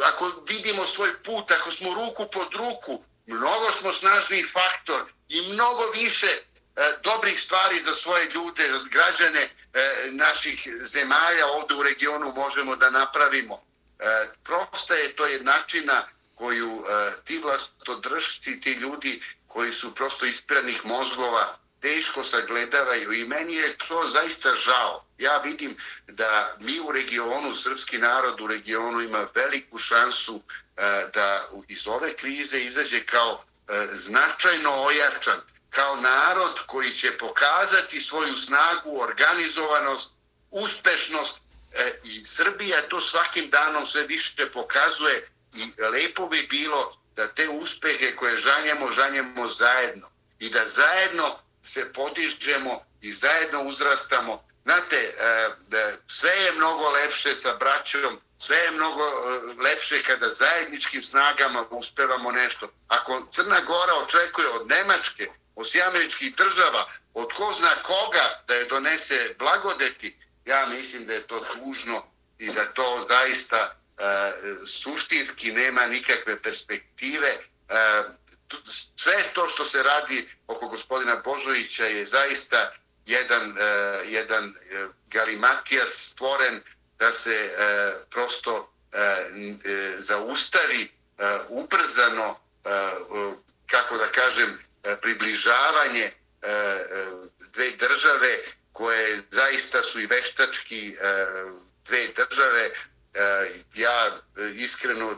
ako vidimo svoj put, ako smo ruku pod ruku, mnogo smo snažni faktor i mnogo više e, dobrih stvari za svoje ljude, za građane e, naših zemalja ovdje u regionu možemo da napravimo. E, prosta je to jednačina koju e, ti vlastodržci, ti ljudi koji su prosto ispiranih mozgova, teško sagledavaju i meni je to zaista žao. Ja vidim da mi u regionu, srpski narod u regionu ima veliku šansu e, da iz ove krize izađe kao e, značajno ojačan, kao narod koji će pokazati svoju snagu, organizovanost, uspešnost e, i Srbija to svakim danom sve više pokazuje i lepo bi bilo da te uspehe koje žanjemo, žanjemo zajedno i da zajedno se podižemo i zajedno uzrastamo. Znate, e, sve je mnogo lepše sa braćom, sve je mnogo e, lepše kada zajedničkim snagama uspevamo nešto. Ako Crna Gora očekuje od Nemačke, od Sjameričkih država, od ko zna koga da je donese blagodeti, ja mislim da je to tužno i da to zaista e, suštinski nema nikakve perspektive sve to što se radi oko gospodina Božovića je zaista jedan, uh, jedan uh, galimatijas stvoren da se uh, prosto uh, zaustavi uh, ubrzano, uh, kako da kažem, uh, približavanje uh, dve države koje zaista su i veštački uh, dve države. Uh, ja iskreno uh,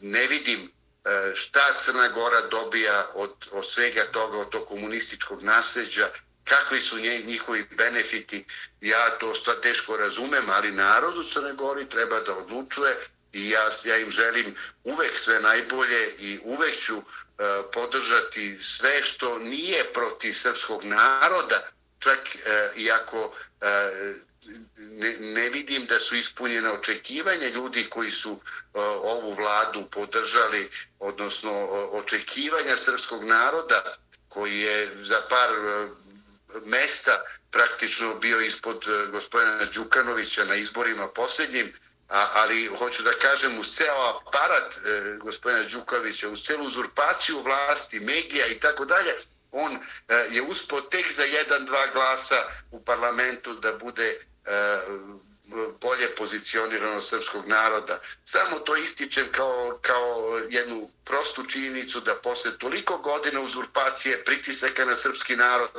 ne vidim E, šta Crna Gora dobija od, od svega toga, od tog komunističkog nasljeđa, kakvi su nje, njihovi benefiti, ja to sta teško razumem, ali narod u Crne Gori treba da odlučuje i ja, ja im želim uvek sve najbolje i uvek ću uh, podržati sve što nije proti srpskog naroda, čak e, uh, iako uh, ne, ne vidim da su ispunjene očekivanja ljudi koji su uh, ovu vladu podržali, odnosno uh, očekivanja srpskog naroda koji je za par uh, mesta praktično bio ispod uh, gospodina Đukanovića na izborima posljednjim, a, ali hoću da kažem u ceo aparat uh, gospodina Đukovića, u celu uzurpaciju vlasti, medija i tako dalje, on je uspo tek za jedan, dva glasa u parlamentu da bude E, bolje pozicionirano srpskog naroda. Samo to ističem kao, kao jednu prostu činjenicu da posle toliko godina uzurpacije pritisaka na srpski narod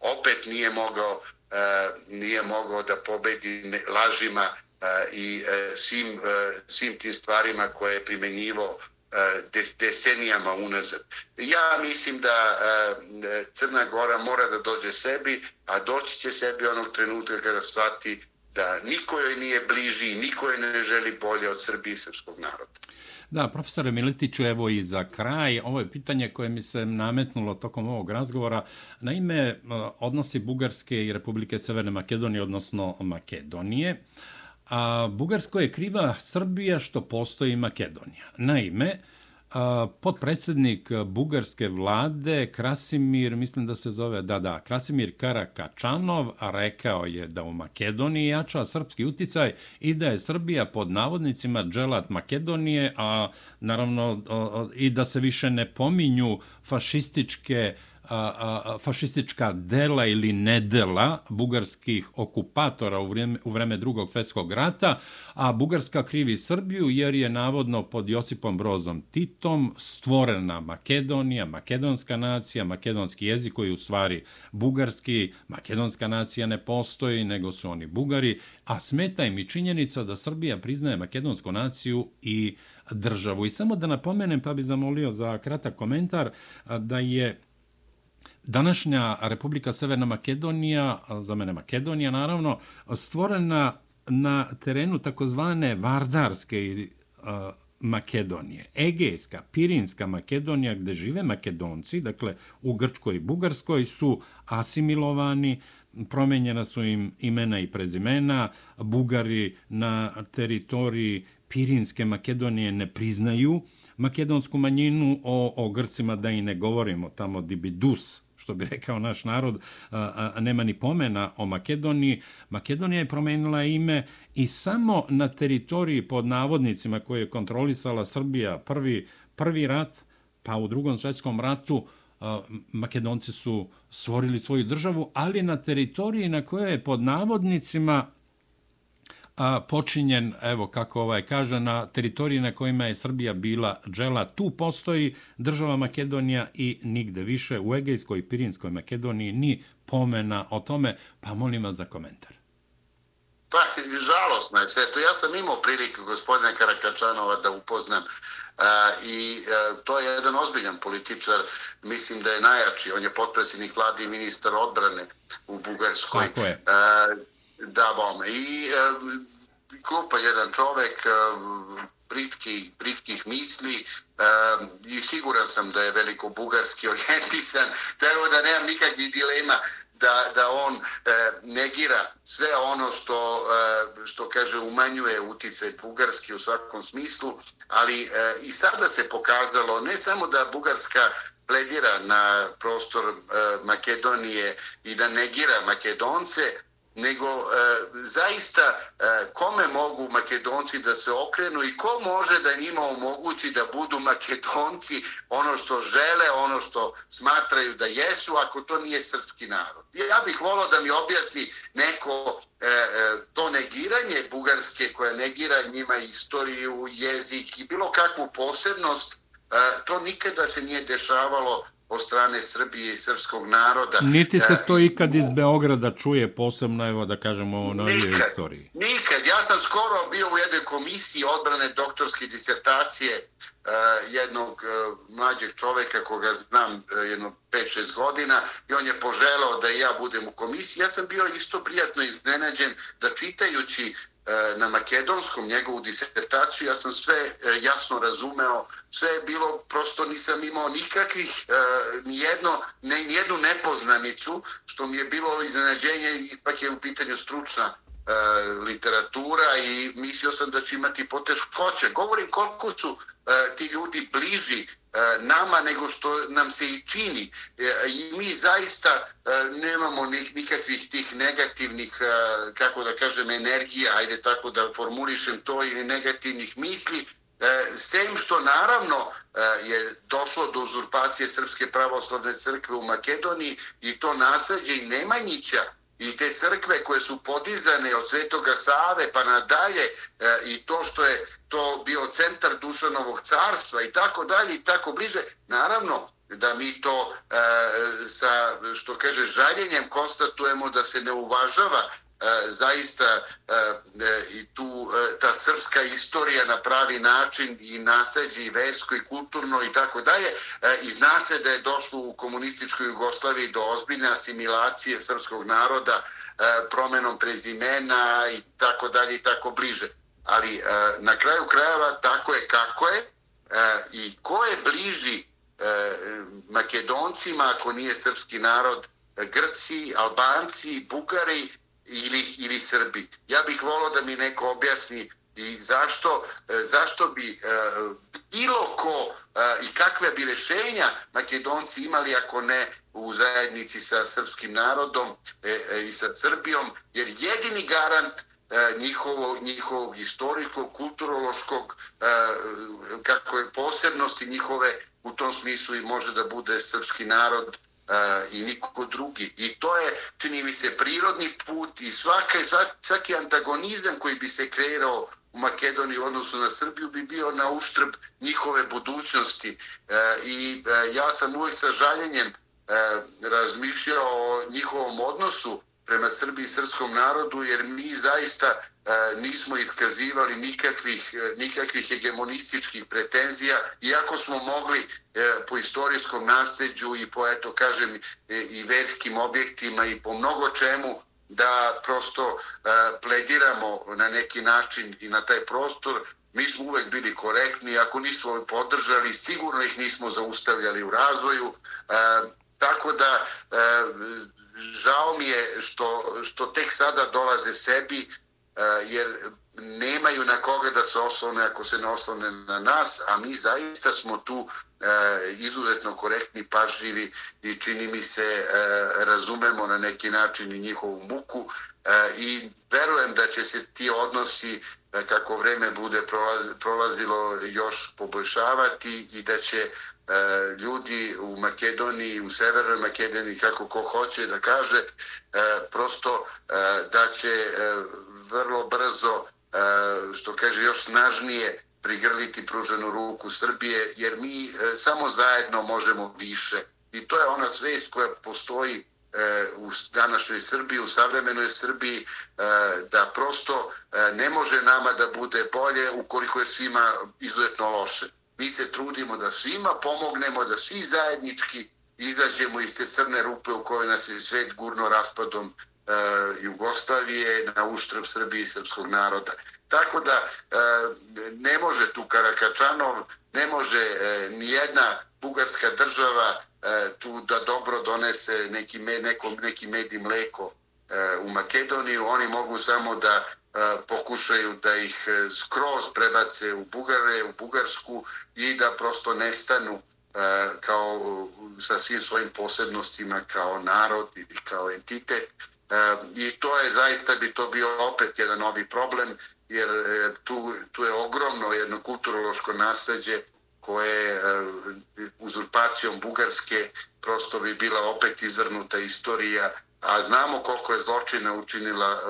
opet nije mogao, e, nije mogao da pobedi lažima e, i svim, svim tim stvarima koje je primenjivo E, decenijama unazad. Ja mislim da e, Crna Gora mora da dođe sebi, a doći će sebi onog trenutka kada shvati da niko joj nije bliži i niko joj ne želi bolje od Srbije i srpskog naroda. Da, profesore Militiću, evo i za kraj, ovo je pitanje koje mi se nametnulo tokom ovog razgovora. Naime, e, odnosi Bugarske i Republike Severne Makedonije, odnosno Makedonije, a Bugarsko je kriva Srbija što postoji Makedonija. Naime, podpredsednik bugarske vlade Krasimir, mislim da se zove, da, da, Krasimir Karakačanov rekao je da u Makedoniji jača srpski uticaj i da je Srbija pod navodnicima dželat Makedonije, a naravno i da se više ne pominju fašističke uh, a, fašistička dela ili nedela bugarskih okupatora u vreme, u vreme drugog svetskog rata, a Bugarska krivi Srbiju jer je navodno pod Josipom Brozom Titom stvorena Makedonija, makedonska nacija, makedonski jezik koji u stvari bugarski, makedonska nacija ne postoji, nego su oni bugari, a smeta im i činjenica da Srbija priznaje makedonsku naciju i državu. I samo da napomenem, pa bi zamolio za kratak komentar, da je današnja Republika Severna Makedonija, za mene Makedonija naravno, stvorena na terenu takozvane Vardarske ili Makedonije. Egejska, Pirinska Makedonija, gde žive Makedonci, dakle u Grčkoj i Bugarskoj, su asimilovani, promenjena su im imena i prezimena, Bugari na teritoriji Pirinske Makedonije ne priznaju makedonsku manjinu, o, o Grcima da i ne govorimo, tamo Dibidus što bi rekao naš narod, a, a, nema ni pomena o Makedoniji. Makedonija je promenila ime i samo na teritoriji pod navodnicima koje je kontrolisala Srbija prvi, prvi rat, pa u drugom svetskom ratu, Makedonci su stvorili svoju državu, ali na teritoriji na kojoj je pod navodnicima a, počinjen, evo kako ovaj kaže, na teritoriji na kojima je Srbija bila džela. Tu postoji država Makedonija i nigde više u Egejskoj i Pirinskoj Makedoniji ni pomena o tome, pa molim vas za komentar. Pa, žalostno je sve to. Ja sam imao priliku gospodina Karakačanova da upoznam a, i a, to je jedan ozbiljan političar, mislim da je najjači. On je potpredsjednik vladi i ministar odbrane u Bugarskoj. Tako je. A, da bome. I e, klupa jedan čovek e, britki, britkih misli e, i siguran sam da je veliko bugarski orijentisan, tako da nemam nikakvih dilema da, da on e, negira sve ono što, e, što kaže umanjuje uticaj bugarski u svakom smislu, ali e, i sada se pokazalo ne samo da Bugarska pledira na prostor e, Makedonije i da negira Makedonce, nego e, zaista e, kome mogu makedonci da se okrenu i ko može da njima omogući da budu makedonci ono što žele, ono što smatraju da jesu, ako to nije srpski narod. Ja bih volao da mi objasni neko e, e to negiranje Bugarske koja negira njima istoriju, jezik i bilo kakvu posebnost, e, to nikada se nije dešavalo od strane Srbije i srpskog naroda. Niti se to ikad iz Beograda čuje posebno, evo da kažemo, o novijoj istoriji. Nikad. Ja sam skoro bio u jednoj komisiji odbrane doktorske disertacije uh, jednog uh, mlađeg čoveka koga znam uh, jedno 5-6 godina i on je poželao da ja budem u komisiji. Ja sam bio isto prijatno iznenađen da čitajući E, na makedonskom njegovu disertaciju, ja sam sve e, jasno razumeo, sve je bilo, prosto nisam imao nikakvih, e, nijedno, ne, nijednu nepoznanicu, što mi je bilo iznenađenje, ipak je u pitanju stručna literatura i mislio sam da će imati poteškoće. Govorim koliko su ti ljudi bliži E, nama nego što nam se i čini. E, I mi zaista e, nemamo nikakvih tih negativnih, kako da kažem, energija, ajde tako da formulišem to, ili negativnih misli, sem što naravno je došlo do uzurpacije Srpske pravoslavne crkve u Makedoniji i to nasađe i Nemanjića, i te crkve koje su podizane od Svetoga Save pa nadalje e, i to što je to bio centar Dušanovog carstva i tako dalje i tako bliže, naravno da mi to e, sa, što kaže, žaljenjem konstatujemo da se ne uvažava E, zaista e, e, i tu e, ta srpska istorija na pravi način i naseđi i versko i kulturno i tako dalje i zna se da je došlo u komunističkoj Jugoslaviji do ozbiljne asimilacije srpskog naroda promenom prezimena i tako dalje i tako bliže. Ali na kraju krajeva tako je kako je i ko je bliži makedoncima ako nije srpski narod Grci, Albanci, Bugari ili, ili Srbi. Ja bih volio da mi neko objasni i zašto, e, zašto bi e, bilo ko e, i kakve bi rešenja Makedonci imali ako ne u zajednici sa srpskim narodom i sa Srbijom, jer jedini garant njihovo, njihovog istorijskog, kulturološkog, kako je posebnosti njihove, u tom smislu i može da bude srpski narod E, i niko drugi. I to je, čini mi se, prirodni put i svaka, svaki antagonizam koji bi se kreirao u Makedoniji u odnosu na Srbiju bi bio na uštrb njihove budućnosti. E, I e, ja sam uvijek sa žaljenjem e, razmišljao o njihovom odnosu prema Srbiji i srpskom narodu, jer mi zaista E, nismo iskazivali nikakvih, e, nikakvih hegemonističkih pretenzija, iako smo mogli e, po istorijskom nasljeđu i po, eto, kažem, i verskim objektima i po mnogo čemu da prosto plediramo na neki način i na taj prostor, mi smo uvek bili korektni, ako nismo podržali, sigurno ih nismo zaustavljali u razvoju, tako da žao mi je što, što tek sada dolaze sebi, Eh, jer nemaju na koga da se oslone ako se ne oslone na nas, a mi zaista smo tu eh, izuzetno korektni, pažljivi i čini mi se eh, razumemo na neki način i njihovu muku i verujem da će se ti odnosi kako vreme bude prolazilo još poboljšavati i da će ljudi u Makedoniji, u Severnoj Makedoniji, kako ko hoće da kaže, prosto da će vrlo brzo e, što kaže još snažnije prigrliti pruženu ruku Srbije, jer mi e, samo zajedno možemo više. I to je ona svest koja postoji e, u današnjoj Srbiji, u savremenoj Srbiji, da prosto ne može nama da bude bolje ukoliko je svima izuzetno loše. Mi se trudimo da svima pomognemo, da svi zajednički izađemo iz te crne rupe u kojoj nas je svet gurno raspadom E, Jugoslavije na uštrb Srbije i srpskog naroda. Tako da e, ne može tu Karakačanov, ne može e, ni jedna bugarska država tu da dobro donese neki, med, neki med i mleko u Makedoniju. Oni mogu samo da pokušaju da ih skroz prebace u Bugare, u Bugarsku i da prosto nestanu kao sa svim svojim posebnostima kao narod ili kao entitet I to je zaista bi to bio opet jedan novi problem, jer tu, tu je ogromno jedno kulturološko nasljeđe koje uzurpacijom Bugarske prosto bi bila opet izvrnuta istorija, a znamo koliko je zločina učinila,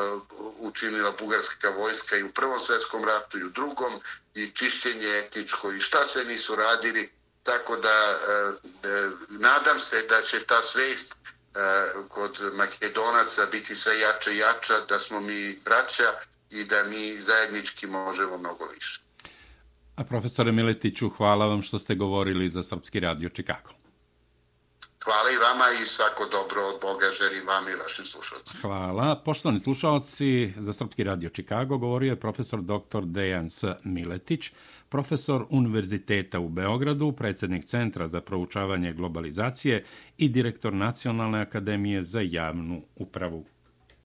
učinila bugarska vojska i u Prvom svjetskom ratu i u drugom, i čišćenje etničko i šta se nisu radili, tako da nadam se da će ta svest kod Makedonaca biti sve jače i jača, da smo mi braća i da mi zajednički možemo mnogo više. A profesore Miletiću, hvala vam što ste govorili za Srpski radio Čikago. Hvala i vama i svako dobro od Boga želim vam i vašim slušalcima. Hvala. Poštovani slušalci, za Srpski radio Čikago govorio je profesor dr. Dejan S. Miletić, profesor Univerziteta u Beogradu, predsjednik Centra za proučavanje globalizacije i direktor Nacionalne akademije za javnu upravu.